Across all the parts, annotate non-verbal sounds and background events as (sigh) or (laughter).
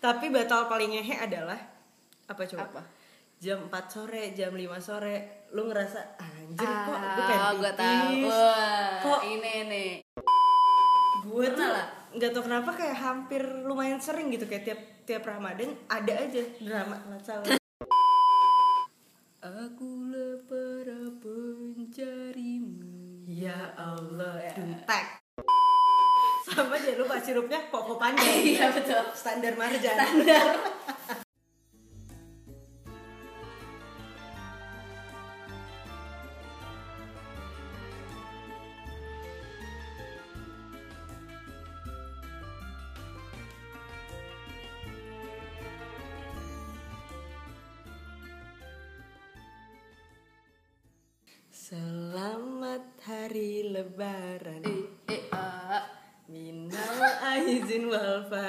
Tapi batal paling ngehe adalah apa coba? Apa? Jam 4 sore, jam 5 sore, lu ngerasa anjir kok Ah, gue pengen pipis. tahu. Wah, Kok ini nih. gue tuh lah. nggak tau kenapa kayak hampir lumayan sering gitu kayak tiap tiap Ramadan ada aja drama masalah. Aku lapar pencarimu. ya Allah, Ya. duntek. Sama jangan lupa sirupnya koko panjang. Iya betul. Standar marjan. Selamat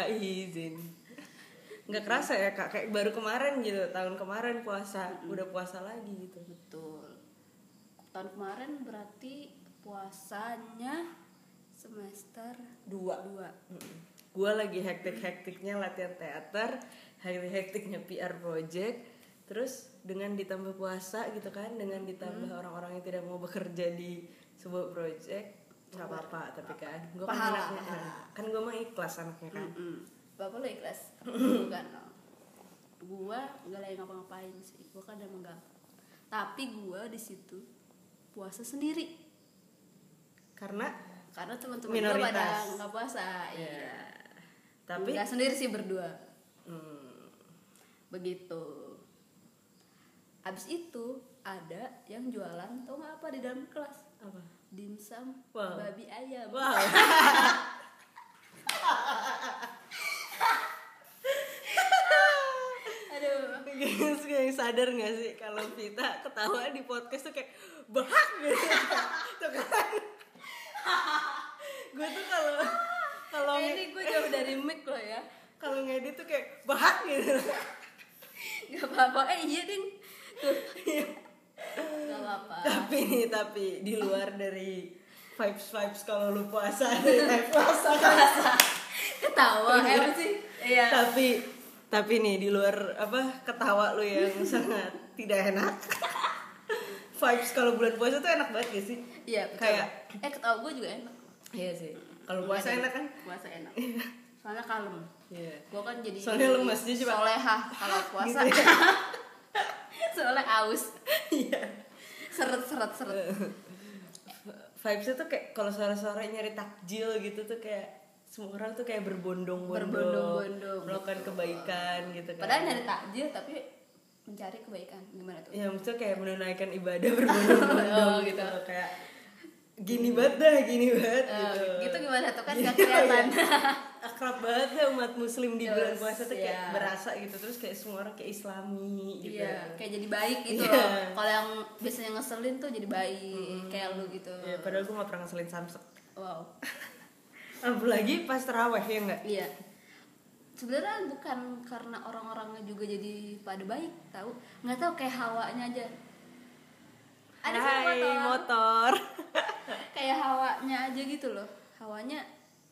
faizin. Nggak kerasa ya kak, kayak baru kemarin gitu, tahun kemarin puasa, udah puasa lagi gitu. betul. Tahun kemarin berarti puasanya semester Dua. dua. Gue lagi hektik-hektiknya latihan teater, hektik-hektiknya PR project, terus dengan ditambah puasa gitu kan, dengan ditambah orang-orang yang tidak mau bekerja di sebuah project, nggak apa-apa tapi kan, gue kan Pahala, anaknya, pahala. kan gue mah ikhlas anaknya kan. Mm-mm. Bapak lo ikhlas? Bukan no. Gua nggak lagi ngapa-ngapain sih. Gua kan emang gak. Tapi gua di situ puasa sendiri. Karena, Karena teman-teman gua pada nggak puasa. Iya. ya, tapi Nggak sendiri sih berdua. hmm, Begitu. Abis itu ada yang jualan tau nggak apa di dalam kelas? apa? Dimsum Wow. babi ayam. Wow. (laughs) Aduh. Guys, guys sadar gak sih kalau Vita ketawa di podcast tuh kayak bahak gitu. tuh kan. gue tuh kalau kalau Eh, ini gue jauh dari mic loh ya. kalau ngedit tuh kayak bahak gitu. Gak apa-apa. Eh iya ding. Tuh. Apa-apa. tapi nih tapi di luar dari vibes vibes kalau lu puasa nih (laughs) eh, puasa kan. Ketawa apa sih? Iya. tapi tapi nih di luar apa ketawa lu yang (laughs) sangat tidak enak. (laughs) vibes kalau bulan puasa tuh enak banget gak sih? Iya, betul. Kayak eh ketawa gue juga enak. Iya sih. Kalau puasa enak kan? Puasa enak. Soalnya kalem. Iya. Gue kan jadi Soalnya lemas dia coba. Soleha kalau puasa. Gitu ya. Soalnya aus. Iya. Seret seret seret. (laughs) Vibesnya tuh kayak kalau sore-sore nyari takjil gitu tuh kayak semua orang tuh kayak berbondong-bondong Berbondong-bondong, melakukan betul. kebaikan gitu kan. Padahal nyari takjil tapi mencari kebaikan gimana tuh? ya maksudnya kayak menunaikan ibadah (laughs) berbondong-bondong Oh, gitu. gitu. kayak gini banget dah, gini banget Eh, gitu. gitu gimana tuh kan (laughs) Iya, gak kelihatan. Akrab banget ya umat muslim di bulan puasa tuh kayak iya. berasa gitu terus kayak semua orang kayak islami gitu. Iya, kayak jadi baik gitu Iya. loh. Kalau yang biasanya ngeselin tuh jadi baik, kayak lu gitu. Ya, padahal gue gak pernah ngeselin samsek. Wow. Apalagi pas terawih ya enggak? Iya. Sebenarnya bukan karena orang-orangnya juga jadi pada baik, tahu? Nggak tahu kayak hawanya aja. Ada Hai, motor. motor. (laughs) Kayak hawanya aja gitu loh. Hawanya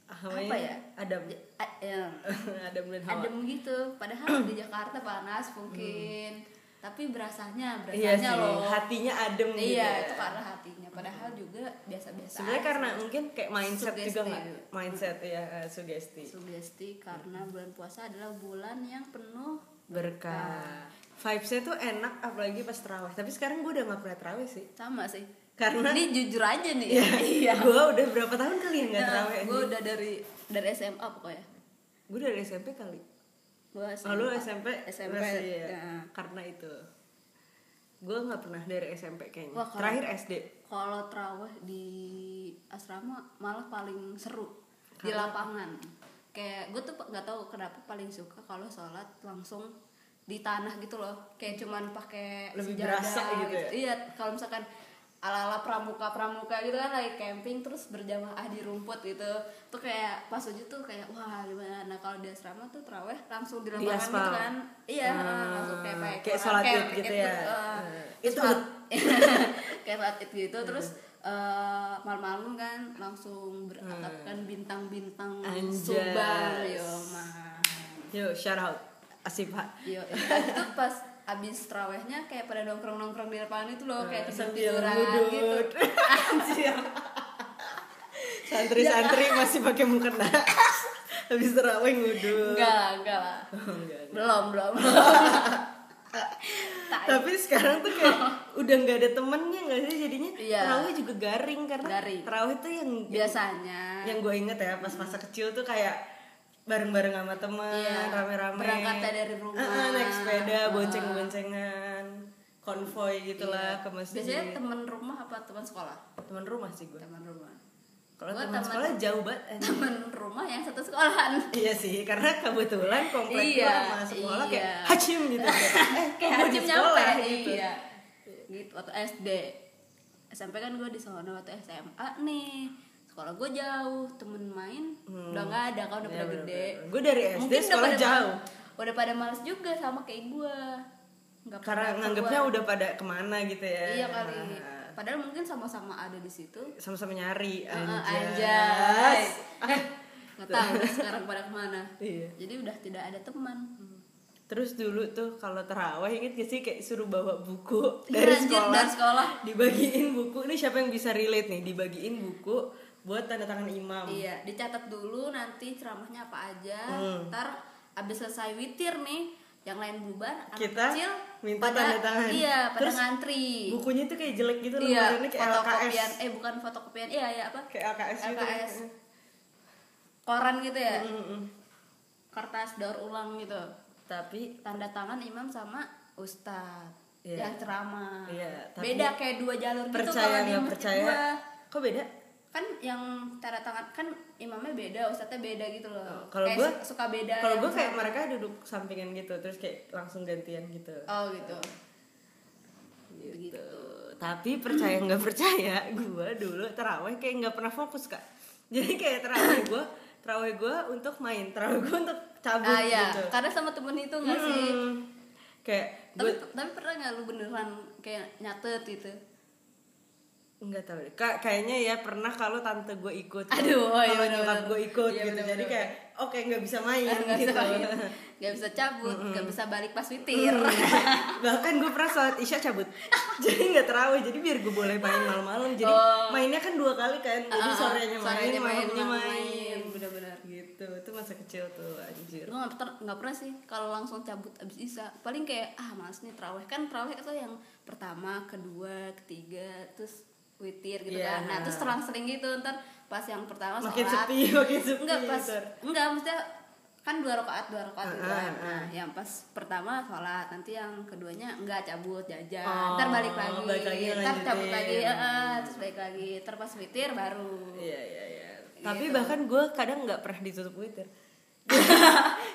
apa ya? Adam. A- ya, (laughs) Adam dan Hawa. adem gitu. Padahal di Jakarta panas mungkin. Tapi berasanya, Iya berasanya sih, loh. hatinya adem gitu. Iya, ya. itu karena hatinya. Padahal juga biasa-biasa. Sebenarnya aja. karena mungkin kayak mindset Sugesti. juga nggak? Mindset ya, eh, sugesti. sugesti karena bulan puasa adalah bulan yang penuh Berkah. Vibesnya tuh enak apalagi pas terawih. Tapi sekarang gue udah nggak pernah terawih sih. sama sih Karena ini jujur aja nih iya, gue udah berapa tahun kali ya nggak terawih. gue Nah, udah dari dari SMA pokoknya Gue dari SMP kali. gue Oh, lu SMP? SMP ya. ya. Karena itu. Gue nggak pernah dari SMP kayaknya. Wah, kalau- Terakhir SD. kalau terawih di asrama malah paling seru di lapangan kayak gue tuh nggak tahu kenapa paling suka kalau sholat langsung di tanah gitu loh kayak cuman pakai Lebih sejadah berasa gitu ya? iya kalau misalkan ala ala pramuka pramuka gitu kan lagi camping terus berjamaah di rumput gitu. Tuh kayak pas uji tuh kayak wah gimana? Nah kalau di asrama tuh terawih langsung di lapangan gitu kan. Iya Ah, langsung kayak kayak koran, sholat kayak id gitu ya. terus itu (laughs) kayak sholat id gitu. Terus eh, malam-malam kan langsung beratapkan bintang-bintang subang yo mah Yuk, shout out. Asifa. Yo, itu pas abis terawihnya kayak pada nongkrong-nongkrong di lapangan itu loh kayak Nah, sambil tidur-tiduran ngudut. gitu. (laughs) Anjir. Santri-santri masih pakai mukena. (laughs) Habis terawih ngudut. Enggak, enggak lah. Oh, enggak. Belum, belum. (laughs) Tai. Tapi sekarang tuh kayak udah nggak ada temennya nggak sih jadinya Iya. terawih juga garing karena Garing. terawih tuh yang biasanya yang gue inget ya pas masa kecil tuh kayak bareng-bareng sama teman Iya, rame-rame. berangkatnya dari rumah. Ah, ah, naik sepeda Ah. bonceng-boncengan konvoy gitulah Iya. ke masjid. Biasanya teman rumah apa teman sekolah? Teman rumah sih gue teman rumah. Kalau teman sekolah jauh banget teman rumah yang satu sekolahan. Iya sih karena kebetulan komplek gue Iya, sama sekolah kayak iya. hacim gitu. Kayak, (laughs) eh kayak hacim sekolah nyampe gitu. iya. Gitu waktu SD SMP kan gue di sana waktu SMA nih sekolah gue jauh temen main udah nggak ada kan udah Ya, pada bener, gede. Gua dari SD Mungkin udah sekolah pada jauh. mal- udah pada males juga sama kayak gue nggak karena nganggapnya udah pada ke mana gitu ya iya kali Ah, (laughs) padahal mungkin sama-sama ada di situ sama-sama nyari anjay (laughs) eh nggak tahu sekarang pada ke mana (laughs) Iya. jadi udah tidak ada teman Terus dulu tuh kalau terawih inget gak sih kayak suruh bawa buku Iya, dari anjir, sekolah, dari sekolah. dibagiin buku. Ini siapa yang bisa relate nih? Dibagiin buku buat tanda tangan imam. Iya, dicatat dulu nanti ceramahnya apa aja. Hmm. Ntar abis selesai witir nih, yang lain bubar, anak Kita kecil minta pada tanda tangan. Iya, pada Terus ngantri. Bukunya tuh kayak jelek gitu iya, lembarannya kayak LKS. eh bukan fotokopian, iya ya apa? Kayak LKS gitu. LKS. Koran gitu ya, Mm, mm, kertas daur ulang gitu. Tapi Tanda tangan imam sama ustadz Iya. yang ceramah. Tapi Beda kayak dua jalur gitu percaya kalau di percaya? gua. Kok beda? Kan yang tanda tangan kan imamnya beda ustadznya beda gitu loh Oh, kalau gua- su- suka beda Kalau gue kayak mereka duduk sampingan gitu, terus kayak langsung gantian gitu. oh gitu gitu. Tapi percaya nggak (laughs) percaya, gue dulu terawih kayak nggak pernah fokus kak. Jadi kayak terawih gue, terawih gue untuk main, terawih gue untuk cabut ah ya gitu. karena sama temen itu nggak sih Hmm. Kayak tapi gue tapi pernah nggak lu beneran kayak nyatet gitu nggak tahu deh. Kak, kayaknya ya pernah kalau tante gue ikut, Aduh, oh iya nyokap gue ikut Iya gitu. bener-bener. Jadi kayak oke nggak bisa main (laughs) nggak gitu. bisa main. Nggak bisa cabut nggak bisa balik pas witir. (laughs) Bahkan gue pernah sholat isya cabut. (laughs) Jadi nggak terawih. Jadi biar gue boleh main malam-malam. Jadi Oh. mainnya kan dua kali kan. Jadi ah, sorenya main, sorenya main, malamnya malam main, main. Bener-bener. Gitu. Itu masa kecil tuh anjir. Gue nggak pernah nggak pernah sih kalau langsung cabut abis isa paling kayak ah males nih terawih. Kan terawih itu yang pertama kedua ketiga terus witir gitu Iya. kan nah terus selang-seling gitu ntar pas yang pertama Makin sholat sepi, (laughs) makin sepi enggak pas ntar. enggak maksudnya kan dua rakaat dua rakaat gitu kan ah, nah yang pas pertama sholat nanti yang keduanya enggak cabut jajan Oh, ntar balik lagi, balik lagi ntar cabut lanjutin. lagi eh, eh, terus balik lagi ntar pas witir baru Iya iya iya Gitu. Tapi bahkan gue kadang nggak pernah ditutup witir (laughs)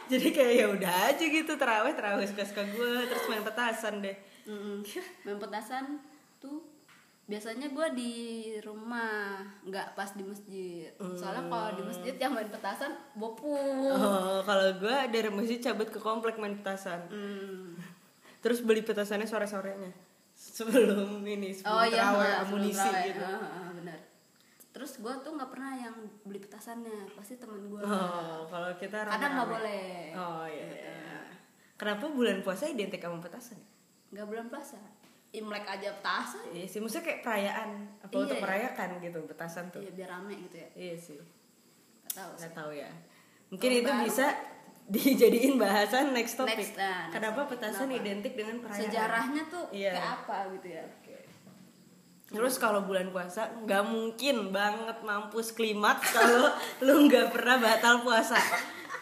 Jadi kayak ya udah aja gitu terawih terawih suka-suka gue terus main petasan deh. Mm-mm. main petasan tuh biasanya gue di rumah nggak pas di masjid soalnya kalau di masjid yang main petasan bopu Oh, kalau gue dari masjid cabut ke komplek main petasan. Hmm. Terus beli petasannya sore-sorenya. Sebelum ini sebelum oh iya terawih sebelum amunisi terawih. gitu. Ha, benar terus gue tuh nggak pernah yang beli petasannya pasti temen gue Oh, kalau kita kadang nggak boleh Oh iya. iya. Kenapa bulan puasa identik sama petasan? nggak bulan puasa imlek aja petasan Iya sih, maksudnya kayak perayaan apa Iya, untuk iya. merayakan gitu petasan tuh. iya biar rame gitu ya Iya sih. nggak tahu. Nggak tahu ya. Mungkin itu baru. bisa (laughs) dijadiin bahasan next topic. Next, nah, next Kenapa topic. petasan Kenapa? identik dengan perayaan? sejarahnya tuh Iya. kayak apa gitu ya Terus kalau bulan puasa nggak mungkin banget mampus klimaks kalau (laughs) lu nggak pernah batal puasa.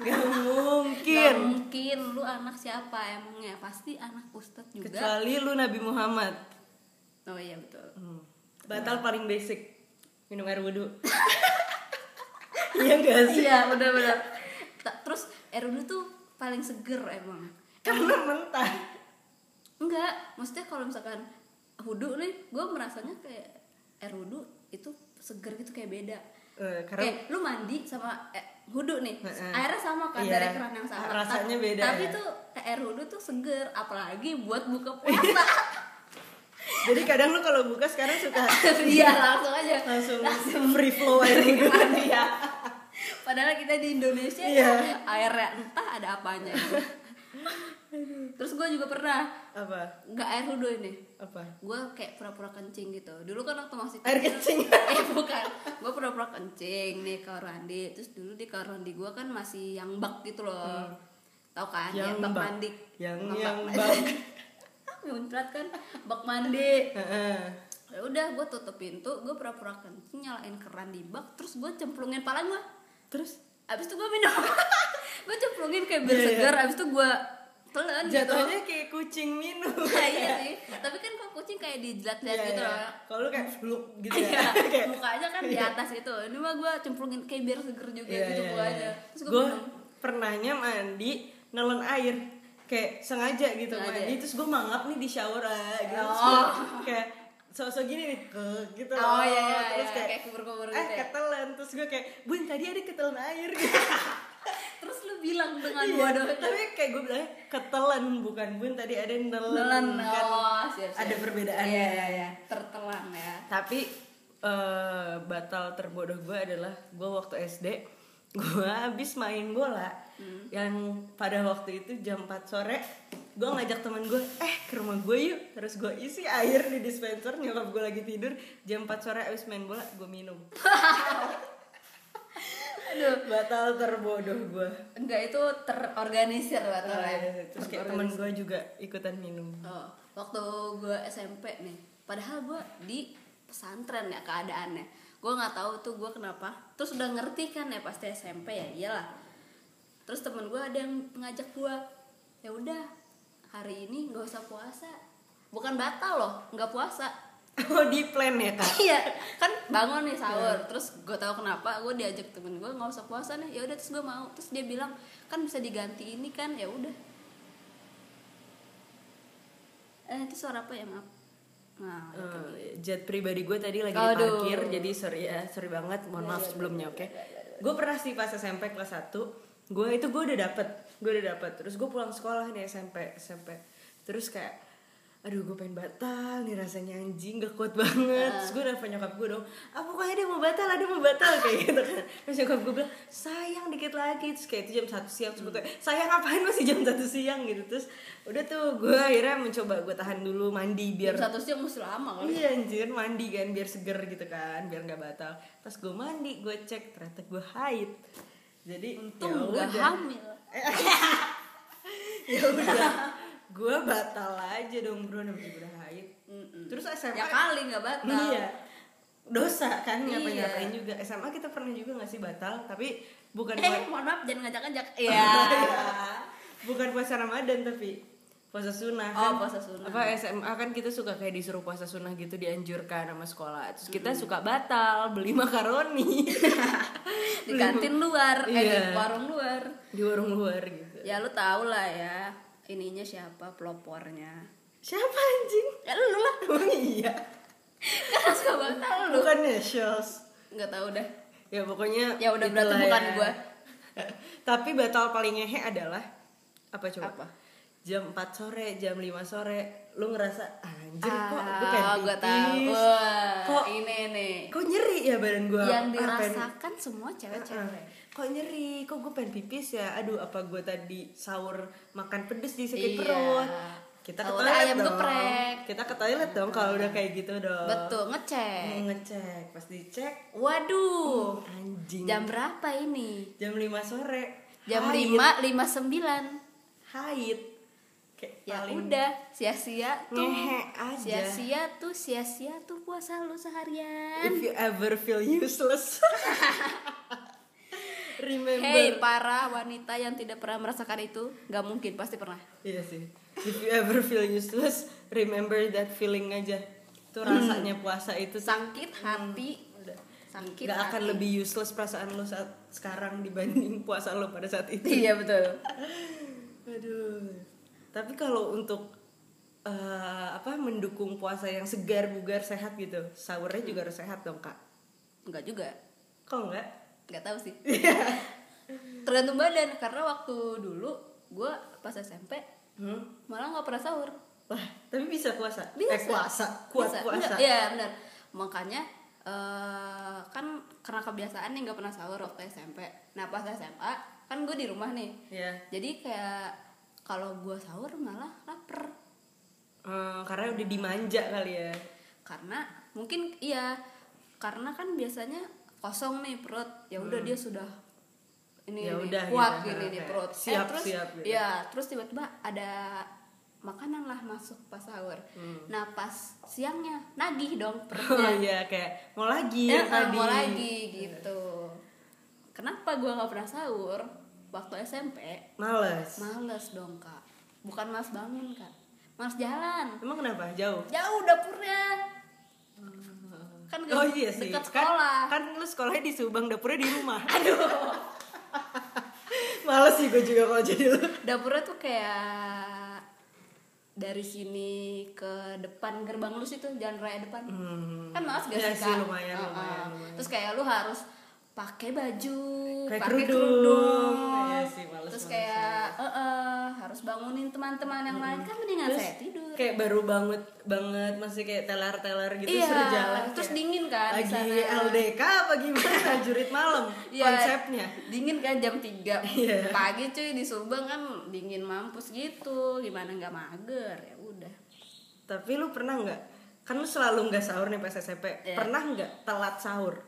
Nggak mungkin. Gak mungkin lu anak siapa emangnya pasti anak ustadz juga Kecuali lu Nabi Muhammad. oh iya betul Hmm. Batal paling basic minum air wudhu. (laughs) iya gak sih? iya benar-benar Ta- terus air wudhu tuh paling seger emang Karena mentah. enggak maksudnya kalau misalkan wudhu nih gue merasanya kayak air wudhu itu seger gitu kayak beda Eh, karena kayak lu mandi sama eh, wudhu nih. Heeh. airnya sama kan Iya. dari keran yang sama. Rasanya beda tapi ya. tuh air wudhu tuh seger apalagi buat buka puasa. (laughs) Jadi kadang lu kalau buka sekarang suka (laughs) iya langsung aja. Langsung free flow air mandi (laughs) ya padahal kita di Indonesia ya airnya entah ada apanya. Terus gue juga pernah apa? Nggak air wudhu ini. Apa? Gue kayak pura-pura kencing gitu. Dulu kan waktu masih air kencing. (laughs) Eh bukan. Gue pura-pura kencing nih ke kamar mandi. Terus dulu di kamar mandi gue kan masih yang bak gitu loh. Tau kan? Yang bak bak. mandi. Yang Bak- yang bak- bak. Muncrat kan? Bak mandi. Ya udah gue tutup pintu gue pura-pura kencing nyalain keran di bak terus gue cemplungin pala gue terus? Abis itu gue minum. (laughs) Gue cemplungin kayak Iya, iya. segar abis itu gue telan gitu jatuhnya kayak kucing minum Nah, (laughs) iya sih tapi kan kok kucing kayak dijilat-jilat Iya, gitu iya. loh kalau lu kayak fluk gitu Iya, (laughs) ya kayak mukanya kan di atas itu. Ini mah gue cemplungin kayak biar seger juga Iya, gitu iya, mukanya. iya. Terus gue pernahnya mandi nelen air kayak sengaja gitu Sengaja. mandi terus gue mangap nih di shower ah, gitu Oh. gua kayak sosok gini nih ke gitu Oh loh. iya, iya, terus iya, kayak, kayak kubur-kubur eh gitu ya. ketelan terus gue kayak bun tadi ada ketelan air (laughs) gitu. Bilang dengan Iya, bodoh tapi kayak gue bilang ketelan bukan bun tadi ada nelen Nelan. kan Oh, siap, siap. ada perbedaannya Iya, iya, iya. Tertelan ya. tapi eh, batal terbodoh gue adalah gue waktu SD gue habis main bola Hmm. yang pada waktu itu jam 4 sore gue ngajak teman gue eh ke rumah gue yuk terus gue isi air di dispenser nyokap gue lagi tidur jam 4 sore habis main bola gue minum (laughs) aduh batal terbodoh gue Enggak itu terorganisir batal ya. terus kayak teman gue juga ikutan minum Oh, waktu gue SMP nih. Padahal gue di pesantren ya keadaannya. Gue nggak tahu tuh gue kenapa. Terus udah ngerti kan ya pasti SMP ya iyalah. Terus temen gue ada yang ngajak gue, ya udah hari ini nggak usah puasa. Bukan batal loh, nggak puasa. Oh di plan ya kak Iya, kan bangun nih sahur. Terus gue tahu kenapa gue diajak temen gue nggak usah puasa nih. Ya udah terus gue mau. Terus dia bilang kan bisa diganti ini kan ya udah. Eh itu suara apa ya maaf? Nah, Eh, jet pribadi gue tadi lagi Aduh. di parkir jadi sorry ya sorry banget mohon maaf sebelumnya oke gue pernah sih pas SMP kelas 1 gue itu gue udah dapet gue udah dapet terus gue pulang sekolah nih SMP SMP terus kayak aduh gue pengen batal nih rasanya anjing gak kuat banget terus gue nelfon nyokap gue dong apa kok ada mau batal ada mau batal kayak gitu kan terus nyokap gue bilang sayang dikit lagi terus kayak itu jam satu siang terus gue kayak sayang ngapain masih jam satu siang gitu terus udah tuh gue akhirnya mencoba gue tahan dulu mandi biar Jam satu siang mesti lama kali. Iya anjir mandi kan biar seger gitu kan biar nggak batal. Pas gue mandi gue cek ternyata gue haid. Jadi Untung ya udah. hamil. (laughs) ya udah gue batal aja dong bro namanya udah haid. Terus SMA Ya kali nggak batal. Iya dosa kan Iya. ngapain ngapain juga SMA kita pernah juga nggak sih batal tapi bukan Eh, buat mohon maaf jangan ngajak-ngajak. (laughs) Iya. bukan puasa Ramadan tapi puasa sunnah Oh, kan puasa sunnah. apa SMA kan kita suka kayak disuruh puasa sunnah gitu dianjurkan sama sekolah terus kita suka batal beli makaroni (laughs) Di kantin luar, eh di Iya. warung luar. di warung luar gitu Ya lu tau lah ya ininya siapa pelopornya. siapa anjing Ya lu lah. (laughs) oh iya Kan suka batal lu. bukannya Shells Nggak tahu dah. ya pokoknya Ya udah berarti itulah bukan ya. gua. (laughs) tapi batal paling ngehe adalah apa coba Apa? jam 4 sore jam 5 sore lu ngerasa anjir kok gue Ah, pengen gua tahu. Wah, Kok- ini nih. kok nyeri ya badan gue Yang dirasakan semua Ah, cewek-cewek. Kok nyeri kok gue pengen pipis ya aduh apa gue tadi sahur makan pedes di sakit Iya. perut kita ke toilet ayam dong geprek. kita ke toilet dong kalau udah kayak gitu dong Betul, ngecek. Mau ngecek pas dicek Waduh. anjing Jam berapa ini? jam 5 sore Jam Haid. 5 59. haid kayak Ya paling udah, sia-sia tuh. Sia-sia tuh, sia-sia tuh puasa lu seharian. if you ever feel useless (laughs) remember Hey para wanita yang tidak pernah merasakan itu, nggak mungkin pasti pernah. Iya sih. If you ever feel useless, remember that feeling aja. Itu rasanya puasa itu Sakit hati, udah sakit nggak akan lebih useless perasaan lo saat sekarang dibanding (laughs) puasa lo pada saat itu. Iya betul. Aduh. Tapi kalau untuk eh, apa mendukung puasa yang segar, bugar, sehat gitu, sahurnya juga harus sehat dong kak. Enggak juga, Kok enggak? Nggak tahu sih. Tergantung badan karena waktu dulu gue pas SMP Hmm? malah nggak pernah sahur. Wah, tapi bisa puasa. Bisa. Eh, puasa, kuat Bisa. puasa. Iya benar. Makanya eh kan karena kebiasaan nih nggak pernah sahur waktu SMP nah pas SMA kan gue di rumah nih ya jadi kayak kalau gue sahur malah lapar Hmm, karena udah dimanja kali ya karena mungkin iya karena kan biasanya kosong nih perut. Ya udah dia sudah ini Hmm. Ya udah kuat gitu, gini di kayak perut. Siap, terus siap gitu. ya terus tiba-tiba ada makanan lah masuk pas sahur. Nah pas siangnya nagih dong (laughs) oh perutnya iya kayak mau lagi Eh, eh, tadi. mau lagi gitu. Kenapa gua nggak pernah sahur? Waktu SMP males. males dong kak. Bukan males bangun kak. Males jalan. Emang kenapa? Jauh? Jauh dapurnya kan gak oh iya sih. dekat kan sekolah. kan lu sekolahnya di Subang dapurnya di rumah. (laughs) Aduh. (laughs) Males sih gue juga kalau jadi lu. Dapurnya tuh kayak dari sini ke depan gerbang lu situ jalan raya depan. Hmm. kan males gak Iya sih sih, kak? lumayan, Uh-uh. lumayan, lumayan. terus kayak lu harus pakai baju pakai kerudung. Sih, males, terus males, kayak eh, eh, harus bangunin teman-teman yang lain kan mendingan Terus saya tidur. kayak baru banget banget masih kayak teler-teler gitu iya suruh jalan terus kayak dingin kan di lagi sana. LDK apa gimana (laughs) jurit malam Iya, konsepnya. dingin kan jam 3 (laughs) Iya. pagi cuy di Subang kan dingin mampus gitu gimana nggak mager ya udah. Tapi lu pernah nggak? Kan lu selalu nggak sahur nih pas SMP Iya. pernah nggak telat sahur? Ya,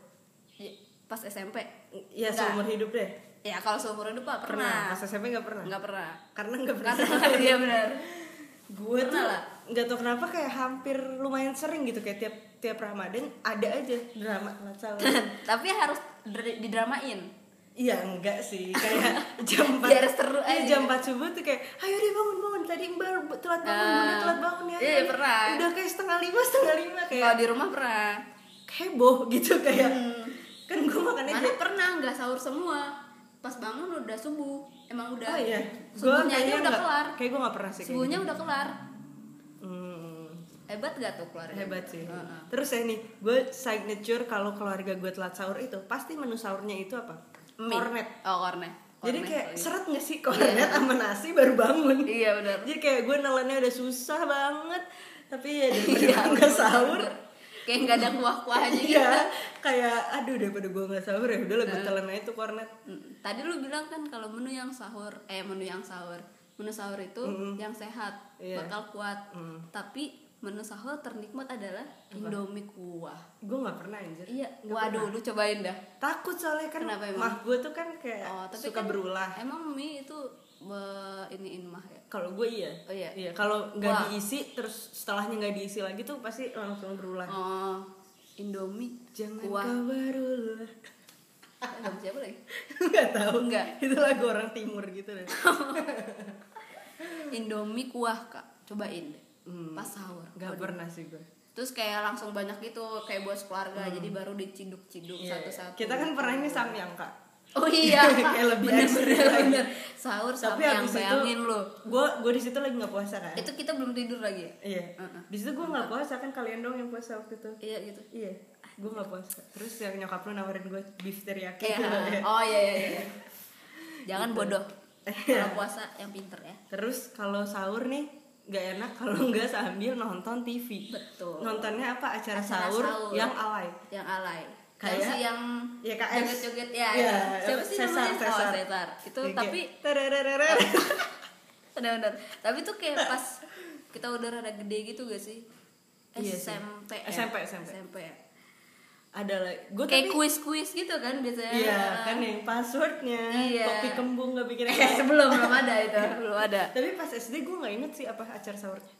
pas SMP ya seumur hidup deh. Ya kalau seumur hidup Pak, pernah. Pernah. Pas SMP nggak pernah? Nggak pernah. Karena nggak pernah. Karena dia benar. Gue tuh nggak tau kenapa kayak hampir lumayan sering gitu kayak tiap tiap Ramadan ada aja drama sahur (laughs) tapi harus dr- didramain. Iya enggak sih. Kayak (laughs) jam 4 Biar seru iya, aja. jam 4 subuh tuh kayak ayo deh bangun bangun tadi mbak telat bangun bunda telat bangun ya. Iya, pernah. udah kayak setengah lima setengah lima kalau kayak di rumah pernah. Heboh gitu kayak Hmm. (laughs) kan gue makan aja mana pernah nggak sahur semua. Pas bangun udah subuh. Emang udah oh iya. Subuhnya aja udah nggak- kelar. kayak gue gak pernah sih subuhnya gitu. udah kelar. Hmm, hebat gak tuh keluarga? Hebat sih. Heeh. terus ya nih gue signature kalau keluarga gue telat sahur itu pasti menu sahurnya itu apa? Mie. kornet. Oh kornet. Jadi kayak oh iya. seret gak sih? Kornet sama nasi baru bangun. Iya benar. Jadi kayak gue nelannya udah susah banget. Tapi ya (laughs) Iya, daripada gue nggak sahur kayak nggak ada kuah-kuahnya gitu. Iya Kayak aduh daripada gue gak sahur ya udah gue telan aja tuh kornet Mm, tadi lu bilang kan kalau menu yang sahur eh menu yang sahur. Menu sahur itu yang sehat Iya. bakal kuat. Mm. tapi menu sahur ternikmat adalah indomie kuah. Gue gak pernah anjir. Iya Nggak waduh lu cobain dah. Takut soalnya kan Kenapa emang? mah gue tuh kan kayak oh tapi suka kan berulah. emang mie itu be- iniin mah ya. Kalau gue iya. Oh, iya. Iya kalau nggak Wah. diisi terus setelahnya nggak diisi lagi tuh pasti langsung berulah oh indomie. Jangan kuah kau berulah Eh, lagu siapa lagi? (laughs) Gak tahu. Nggak. Itu lagu orang timur gitu deh. (laughs) Indomie kuah kak. Cobain deh. Hmm. pas sahur. Gak pernah sih gue terus kayak langsung banyak gitu kayak buat keluarga jadi baru diciduk-ciduk Hmm. Iya, satu-satu. Kita kan pernah ini samyang kak Oh iya, (laughs) Kayak lebih bener, bener, bener. Sahur tapi sama yang habis itu bayangin lo. gue gue di situ lagi nggak puasa kan Itu kita belum tidur lagi ya? iya Heeh. di situ gue nggak puasa kan kalian dong yang puasa waktu itu Iya gitu. iya gue nggak puasa terus yang nyokap lu nawarin gue beef teriyaki Iya. gitu ya. (laughs) Oh iya iya iya. Jangan bodoh. Iya. (laughs) Kalau puasa yang pinter ya. terus kalau sahur nih nggak enak kalau nggak sambil nonton TV Betul. nontonnya apa acara, Acara sahur, sahur. yang alay Yang alay. Kayak yang si yang YKS. joget-joget ya. Iya, ya. Siapa sih Cesar, namanya? Cesar. Oh, Cesar. Itu Kayak tapi tererereret. benar-benar. Tapi tuh kayak pas kita udah rada gede gitu gak sih? Iya sih. SMP ya? SMP, SMP. SMP ya. ada lah gue Kayak tapi kuis-kuis gitu kan biasanya. iya kan yang passwordnya Iya. kopi kembung nggak bikin Eh, belum belum ada itu, belum ada. tapi pas SD gue nggak inget sih apa acara sahurnya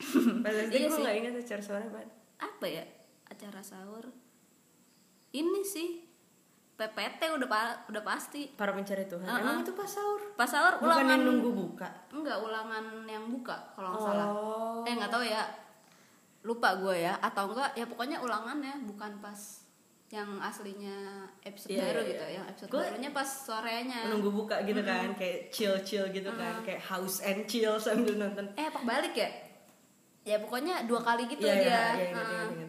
(laughs) pas SD Iya gue nggak inget acara sahurnya apa Apa ya? Acara sahur. Ini sih PPT udah pa- udah pasti. para pencari Tuhan Uh-uh. emang itu pas sahur Pas sahur bukan ulangan yang nunggu buka Enggak, ulangan yang buka kalau nggak salah. oh Eh nggak tahu ya. Lupa gue ya atau enggak ya pokoknya ulangannya bukan pas yang aslinya episode Iya, baru iya, gitu iya. yang episode Gua- barunya pas sorenya nunggu buka gitu kan kayak chill chill gitu kan kayak house and chill sambil nonton eh apa balik ya ya pokoknya dua kali gitu Iya, dia iya, ingat, Heeh. ingat, ingat, ingat.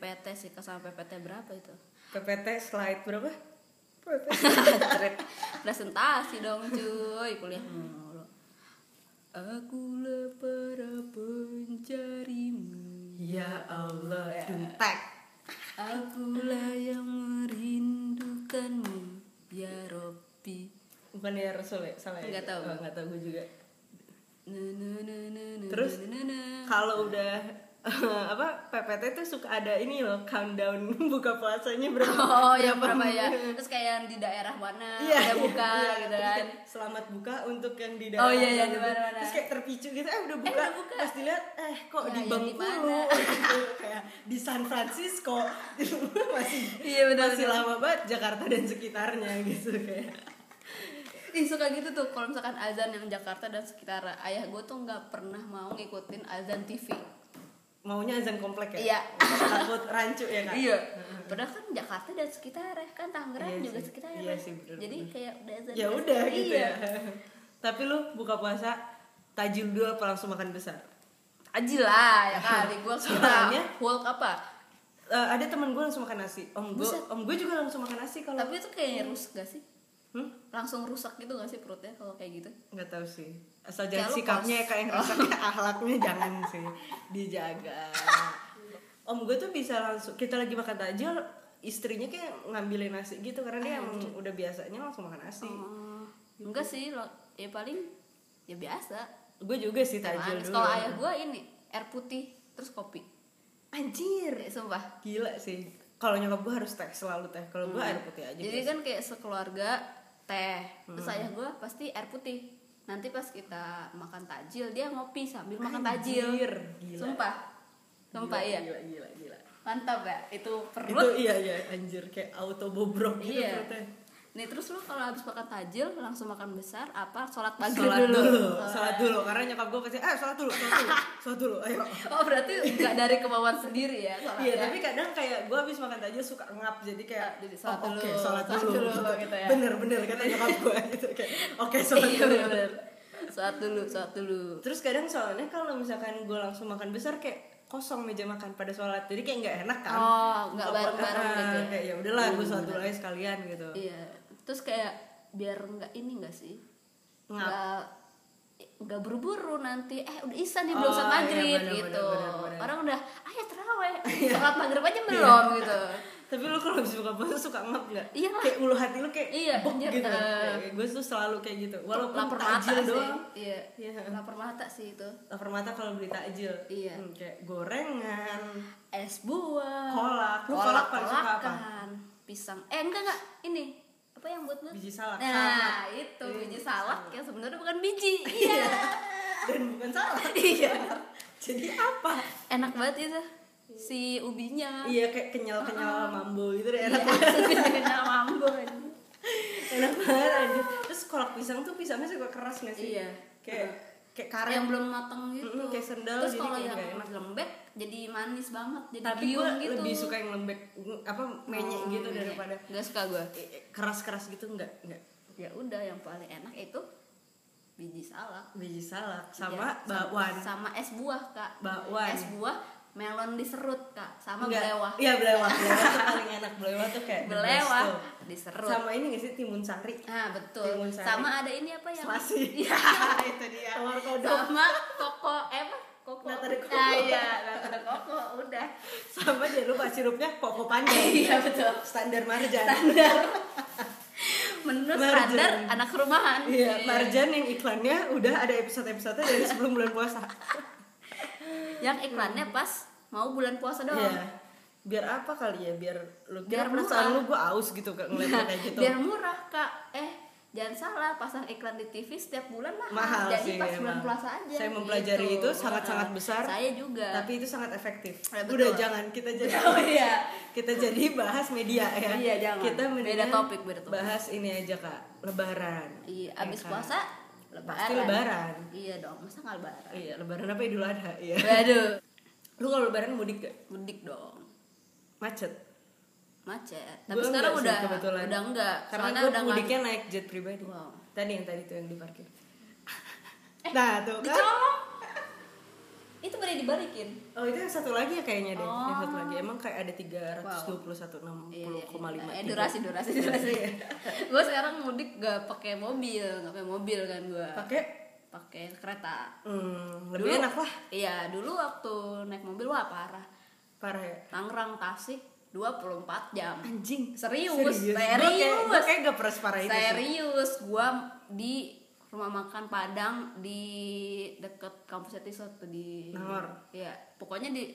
PPT sih kesama PPT berapa itu PPT slide berapa Trip. (laughs) presentasi dong cuy kuliah mulu aku lapar pencarimu Ya Allah, duntek. Akulah yang merindukanmu ya Robbi. Bukan ya Rasul ya, salah ya? Nggak tahu. Oh, nggak tahu gue juga. Terus? Kalau udah (laughs) apa PPT tuh suka ada ini loh countdown (laughs) buka puasanya (laughs) berapa Oh ya berapa ya? Terus kayak yang di daerah mana Iya, udah buka iya, gitu terus kan? kayak, Selamat buka untuk yang di Oh, iya, iya, mana. Terus kayak terpicu gitu, eh udah buka. udah buka. Pas dilihat, eh kok Ya, di di Bengkulu mana? gitu. Kayak di San Francisco masih Iya, benar, masih benar. lama banget Jakarta dan sekitarnya gitu kayak. Ih suka gitu tuh kalau misalkan azan yang Jakarta dan sekitar ayah gue tuh nggak pernah mau ngikutin azan TV. Maunya azan komplek ya? Iya. Takut rancu ya kan? Padahal kan Jakarta dan sekitar kan Tangerang Iya juga sih. sekitar. Iya sih, bener, Jadi bener. kayak udah azan. Ya udah gitu Iya. ya. (laughs) Tapi lu buka puasa tajil dulu apa langsung makan besar? Aji lah ya kali gue kira Soalnya- Hulk apa? Eh, ada teman gue langsung makan nasi. Om gue, om gue juga langsung makan nasi kalau. Tapi itu kayaknya rusak gak sih? Hmm? Langsung rusak gitu gak sih perutnya kalau kayak gitu? nggak tahu sih asal jangan sikapnya kos. kayak yang rusaknya (laughs) akhlaknya jangan sih dijaga om gue tuh bisa langsung kita lagi makan tajil istrinya kayak ngambilin nasi gitu karena dia emang udah biasanya langsung makan nasi Oh, enggak sih lo ya paling ya biasa. gue juga sih tajil Manis. dulu Kalau ayah gue ini air putih terus kopi. anjir Ya, sumpah. gila sih kalau nyokap gue harus teh selalu teh kalau gue air putih aja Jadi biasa. kan kayak sekeluarga teh, terus ayah gue pasti air putih. Nanti pas kita makan tajil dia ngopi sambil makan tajil. Gila. Sumpah, sumpah Gila, iya. gila gila gila Mantap ya, itu itu perut. iya iya anjir kayak auto bobrok gitu Iya. perutnya Nih terus lu kalau habis makan tajil langsung makan besar apa sholat maghrib sholat dulu? dulu, sholat dulu karena nyokap gue pasti eh sholat dulu sholat dulu sholat dulu ayo Oh berarti nggak dari kemauan sendiri ya iya tapi kadang kayak gue habis makan tajil suka ngap jadi kayak jadi sholat oh, dulu, oke sholat sholat dulu, dulu, gitu. gitu ya. bener bener kata nyokap gue (laughs) gitu kayak oke sholat Iya dulu bener. Sholat dulu, sholat dulu. terus kadang soalnya kalau misalkan gue langsung makan besar kayak kosong meja makan pada sholat jadi kayak nggak enak kan Oh, nggak bareng-bareng ah, gitu ya. kayak ya udahlah gue sholat dulu aja sekalian gitu Iya. Terus kayak biar nggak ini nggak sih? Nggak nggak buru-buru nanti eh udah isa nih Oh, belum sholat iya, maghrib bener, gitu. bener, bener, bener. orang udah ayo terawih. (laughs) Sholat maghrib aja belum gitu. (laughs) Tapi lu kalau habis buka puasa suka ngap nggak? Iya kayak ulu hati lu kayak Iya, bok anjir, gitu. eh. gue tuh selalu kayak gitu. Walaupun lapar mata sih. doang. Iya. Iya. lapar mata sih itu. Lapar mata kalau beli takjil. Iya. Hmm, kayak gorengan es buah. Kolak. Lu kolak kolak paling suka apa? pisang. Eh enggak enggak. Ini apa yang buat lu? Biji salak. Nah salak. itu Iya, biji biji salak yang sebenarnya bukan biji. (laughs) Iya. Dan bukan salak. Iya. (laughs) Jadi apa? Enak banget itu si ubinya. Iya kayak kenyal kenyal mambo gitu deh Iya, enak (laughs) banget. kenal mambo enak banget aja terus kolak pisang tuh pisangnya suka keras nggak sih? Iya. kayak kayak karet yang belum matang gitu. Mm-mm, kayak sendal, terus kalau yang nggak enak. lembek. jadi manis banget jadi tapi gue gitu. lebih suka yang lembek apa menyek Oh, gitu iya. daripada nggak suka gue keras keras gitu enggak enggak ya udah yang paling enak itu biji salak. Biji salak Ya, sama bakwan. sama es buah kak. Bakwan. es buah melon diserut kak sama Enggak. belewah iya belewah (laughs) belewah tuh paling enak. Belewah tuh kayak belewah tuh. diserut. Sama ini gak sih? Timun sari. Nah betul. Timun sari. sama ada ini apa yang Selasi. (laughs) Iya. (laughs) itu dia. Telur kodok. Sama koko eh apa? Koko. Nata de coco. nah, iya nata de koko udah. Sama jangan lupa sirupnya koko panjang. Iya betul. Standar marjan. Menurut Marjan. standar anak rumahan. Iya marjan yang iklannya udah ada episode episode dari sebelum bulan puasa yang iklannya pas mau bulan puasa doang. Iya. Biar apa kali ya? Biar lu Biar biar perasaan lu gue aus gitu kak ngeliatnya (laughs) kayak gitu. Biar murah kak. Eh jangan salah pasang iklan di TV setiap bulan mahal, mahal jadi sih pas bulan puasa aja saya mempelajari gitu. itu sangat-sangat besar saya juga. tapi itu sangat efektif. Ya, betul. udah jangan. Kita jadi (laughs) oh iya. kita jadi bahas media ya. Iya, jangan. kita Beda topik, beda topik. bahas ini aja kak. Lebaran. Iya Ya abis kan? puasa lebaran. Pasti lebaran. iya dong masa nggak lebaran? Iya lebaran apa idul adha? Iya. Waduh. Lu kalau lebaran mudik gak mudik dong. Macet? Macet. Gua tapi sekarang enggak sih, udah kebetulan. udah enggak karena Soalnya udah mudiknya naik jet pribadi. Wow. tadi yang tadi tuh yang diparkir. (laughs) Eh, nah tuh kan. Dicolong boleh dibalikin. Oh itu yang satu lagi ya kayaknya deh yang satu Oh. lagi emang kayak ada tiga ratus dua puluh satu enam puluh koma lima. Eh, durasi durasi durasi. (laughs) Gue sekarang mudik gak pakai mobil gak pakai mobil kan gue pakai? Pakai kereta. Hmm, lebih Dulu- enak lah. iya dulu waktu naik mobil wah parah. Parah ya. Tangerang Tasik 24 jam. Anjing. serius Gue kayak, serius. gue kayak gak pernah separah itu serius gua di rumah makan Padang di deket kampus Etiso tuh di Nangor. Iya, pokoknya di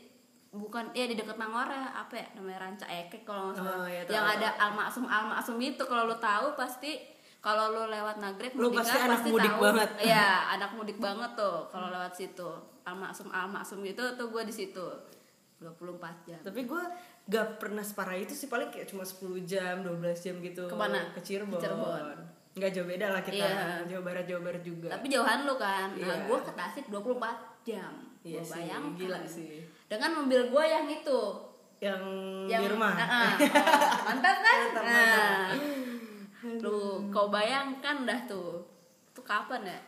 bukan ya di deket Nangor ya apa ya namanya Ranca Ekek kalau nggak salah Oh, tahu. yang ada almasum almasum itu kalau lu tahu pasti kalau lu lewat Nagrek mudik pasti kan, anak mudik tahu. banget. Iya, (laughs) anak mudik banget tuh kalau lewat situ. Almasum almasum itu tuh gue di situ 24 jam. Tapi gue gak pernah separah itu sih paling kayak cuma 10 jam, 12 jam gitu. Ke mana? Ke Cirebon. Ke Cirebon. Gak jauh beda lah kita. Iya. Jawa Barat, Jawa Barat juga. Tapi jauhan lu kan. Nah, Iya. gue ke Tasik 24 jam. Iya Gua sih, bayangkan. gila sih. Dengan mobil gue yang itu. yang, Yang di rumah. Ah, ah. (laughs) mantap kan? Mantap, nah. Lu kau bayangkan dah tuh. Itu kapan ya?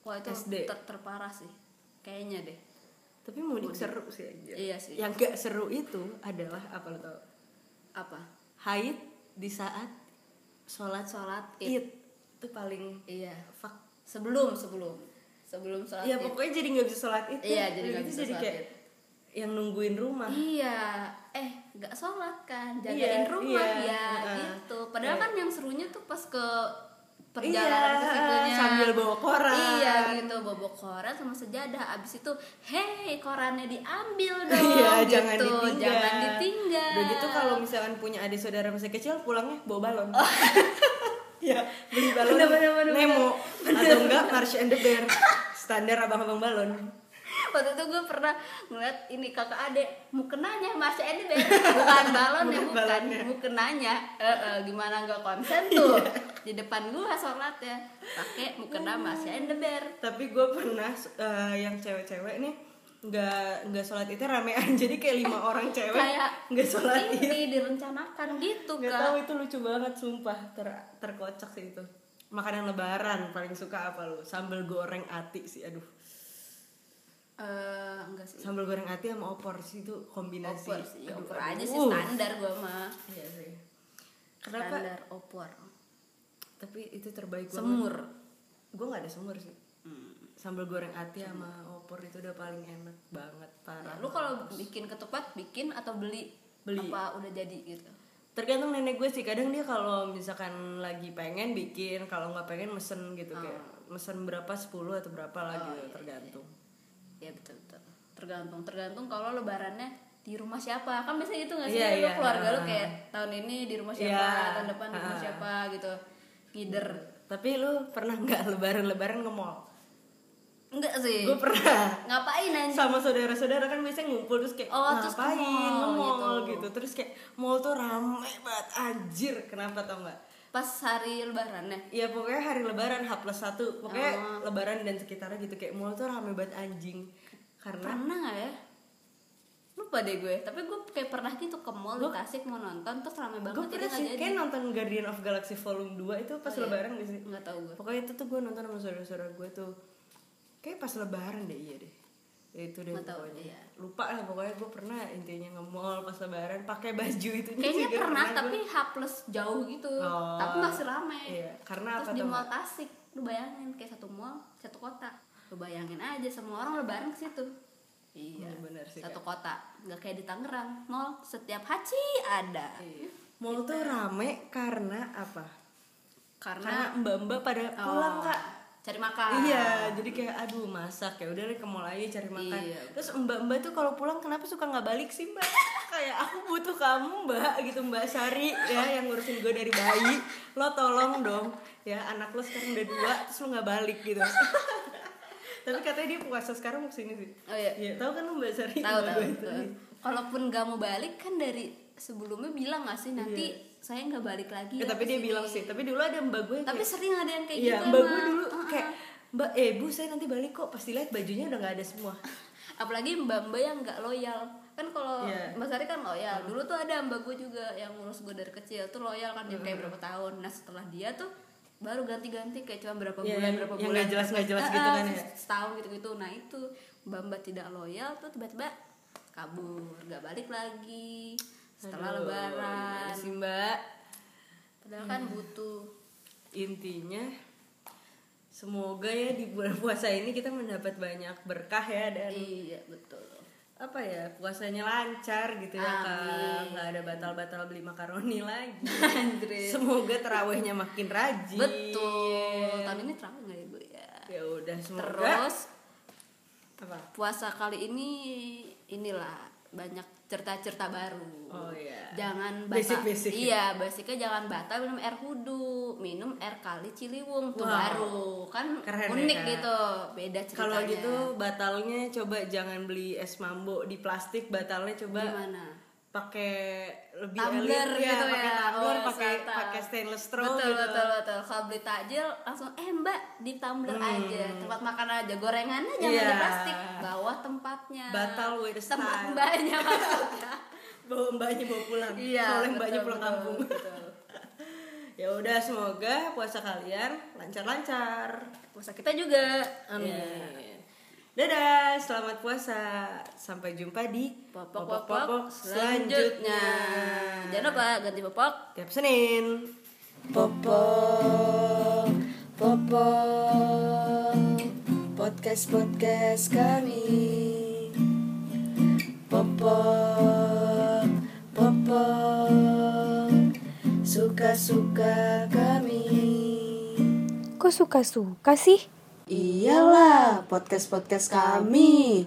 Wah itu SD. ter- terparah sih. Kayaknya deh. Tapi mudik seru sih aja. Iya sih. Yang gak seru itu adalah apa lo tau? Apa? Haid di saat sholat Sholat id. Itu paling Iya. fuck. Sebelum sebelum sebelum sholat Iya pokoknya jadi nggak bisa sholat id. Iya, jadi nggak Itu bisa jadi sholat kayak id. yang nungguin rumah. Iya, eh nggak sholat kan, jagain Iya, rumah iya, ya heeh. gitu. Padahal Iya. kan yang serunya tuh pas ke Iya, perjalanan ke situnya sambil bawa koran. Iya gitu, bawa koran sama sejadah. Abis itu, hei korannya diambil (laughs) dong. Iya, gitu. jangan ditinggal. Jangan ditinggal. Udah gitu kalau misalkan punya adik saudara masih kecil pulangnya bawa balon. Oh. (laughs) ya, beli balon. Bener, bener, bener, Nemo. atau enggak Marsh and the Bear. Standar abang-abang balon. Waktu itu gue pernah ngeliat ini kakak adek mukenanya masih ini deh bukan balon ya Bukan balonnya. mukenanya eh, eh, gimana nggak konsen tuh? Iya. di depan gue sholat ya pakai mukena masih in the bear. Tapi gue pernah eh, yang cewek-cewek nih nggak nggak sholat itu ramean. (laughs) Jadi kayak lima orang cewek kayak nggak sholat itu ini direncanakan gitu nggak tahu itu lucu banget sumpah. Ter terkocak sih itu. Makanan lebaran paling suka apa lu? Sambal goreng ati sih aduh. Eh, enggak sih. Sambal goreng ati sama opor sih itu kombinasi. Opor sih Aduh, opor aduh. aja sih Uh. standar gue mah. Iya sih. Kenapa? Standar opor. Tapi itu terbaik semur. Gue nggak ada semur sih. Sambal goreng ati sama opor itu udah paling enak banget parah. Lu kalau bikin ketupat bikin atau beli? Beli. apa udah jadi gitu? Tergantung nenek gue sih. Kadang dia kalau misalkan lagi pengen bikin kalau nggak pengen mesen gitu kayak mesen berapa 10 atau berapa lah gitu tergantung. ya betul betul. Tergantung tergantung kalau lebarannya di rumah siapa. Kan biasanya gitu nggak sih? Iya, lu iya. keluarga lu Ah. kayak tahun ini di rumah siapa Iya. tahun depan di rumah Ah. siapa gitu. Ngider. Tapi lu pernah nggak (laughs) lebaran lebaran ke mall enggak sih. Gue pernah. Ngapain anjing? Sama saudara-saudara kan biasanya ngumpul terus kayak Oh, terus ke ngapain mall gitu. gitu. terus kayak mall tuh rame banget. Anjir kenapa tau nggak? Pas hari lebaran ya? Ya pokoknya hari lebaran H plus satu. Pokoknya Oh. lebaran dan sekitarnya gitu. Kayak mall tuh rame banget anjing. Karena pernah nggak ya? Lupa deh gue. Tapi gue kayak pernah gitu ke mall di Tasik mau nonton terus rame gue banget jadi pernah sih. kayak nonton Guardian of Galaxy Volume 2 itu pas Oh, iya. lebaran gak sih nggak tahu gue pokoknya itu tuh gue nonton sama saudara-saudara gue tuh kayak pas lebaran deh iya deh. Ya itu deh tahu, pokoknya. iya. lupa lah pokoknya gue pernah intinya nge mall pas lebaran pakai baju itu kayaknya juga pernah gue. tapi H plus jauh gitu. Oh. tapi masih rame. Iya, karena terus apa di mall? Tasik lu bayangin kayak satu mall satu kota. Lu bayangin aja semua orang lebaran ke situ. Iya Hmm, bener sih, satu kota. Nggak kayak di Tangerang. Mall setiap haji ada. Iya. mall tuh rame karena apa? Karena, karena mbak-mbak pada pulang Oh, kak cari makan Iya, jadi kayak aduh masak ya udah deh ke mall aja cari makan. Iya. Terus mbak-mbak tuh kalau pulang kenapa suka nggak balik sih mbak? kayak aku butuh kamu mbak gitu mbak Sari ya yang ngurusin gue dari bayi. Lo tolong dong ya anak lo sekarang udah dua terus lo nggak balik gitu. (laughs) Tapi katanya dia puasa sekarang mau ke sini sih. oh iya Iya, tahu kan lo mbak Sari? tahu Mbak tahu kalaupun gak mau balik kan dari sebelumnya bilang gak sih nanti saya nggak balik lagi Eh, ya tapi dia sini." bilang sih, tapi dulu ada mbak gue tapi kayak, sering ada yang kayak Iya, gitu mbak emang. gue dulu Uh-uh. kayak Mbak, eh bu saya nanti balik kok. Pasti lihat bajunya udah nggak ada semua. (laughs) apalagi mbak-mbak yang nggak loyal kan kalau Iya. mbak Sari kan loyal dulu tuh ada mbak gue juga yang ngurus gue dari kecil tuh loyal kan yang kayak berapa tahun nah setelah dia tuh baru ganti-ganti kayak cuma berapa Iya, bulan yang- berapa yang bulan nggak jelas- nggak jelas gitu kan ya. setahun gitu-gitu nah itu mbak-mbak tidak loyal tuh tiba-tiba kabur nggak balik lagi setelah Aduh, lebaran. sih mbak. padahal kan butuh. Intinya semoga ya di bulan (laughs) puasa ini kita mendapat banyak berkah ya dan iya betul. apa ya puasanya lancar gitu ya kak. Nggak ada batal-batal beli makaroni (laughs) lagi. Semoga terawihnya makin rajin. Betul. Tahun ini terawih nggak ibu ya? Ya udah semoga terus apa? puasa kali ini inilah banyak cerita-cerita baru oh ya jangan batal Basic-basic ya? iya basicnya jangan batal minum air hudu minum air kali ciliwung tuh Wow. baru kan Keren ya, unik Kak. gitu beda ceritanya kalau gitu batalnya coba jangan beli es mambo di plastik batalnya coba gimana pakai lebih tumbler elit, gitu pakai ya. tumbler Oh, pakai pakai stainless straw betul gitu. betul betul. Kalau beli takjil langsung eh mbak di tumbler aja. Tempat makan aja. Gorengannya jangan Hmm. Iya. di plastik. Bawah tempatnya. Batal with tempat style. mbaknya (laughs) maksudnya. Bawa mbaknya bawa pulang. Iya soalnya mbaknya betul, pulang betul, kampung. betul. (laughs) ya udah semoga puasa kalian lancar-lancar. Puasa kita juga. Amin. Iya. Dadah selamat puasa. Sampai jumpa di popok-popok selanjutnya. jangan lupa ganti popok. Tiap Senin. Popok popok. Podcast podcast kami. Popok popok. Suka suka kami. Kok suka-suka sih? Iyalah podcast podcast kami